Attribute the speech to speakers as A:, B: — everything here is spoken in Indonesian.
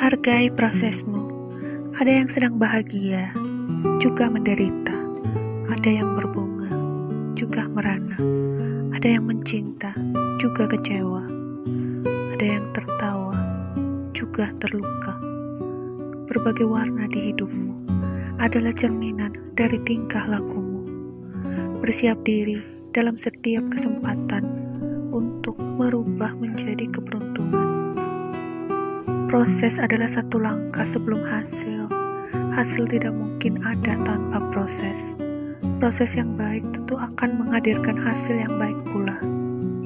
A: Hargai prosesmu. Ada yang sedang bahagia, juga menderita. Ada yang berbunga, juga merana. Ada yang mencinta, juga kecewa. Ada yang tertawa, juga terluka. Berbagai warna di hidupmu adalah cerminan dari tingkah lakumu. Bersiap diri dalam setiap kesempatan untuk merubah menjadi keberuntungan. Proses adalah satu langkah sebelum hasil. Hasil tidak mungkin ada tanpa proses. Proses yang baik tentu akan menghadirkan hasil yang baik pula.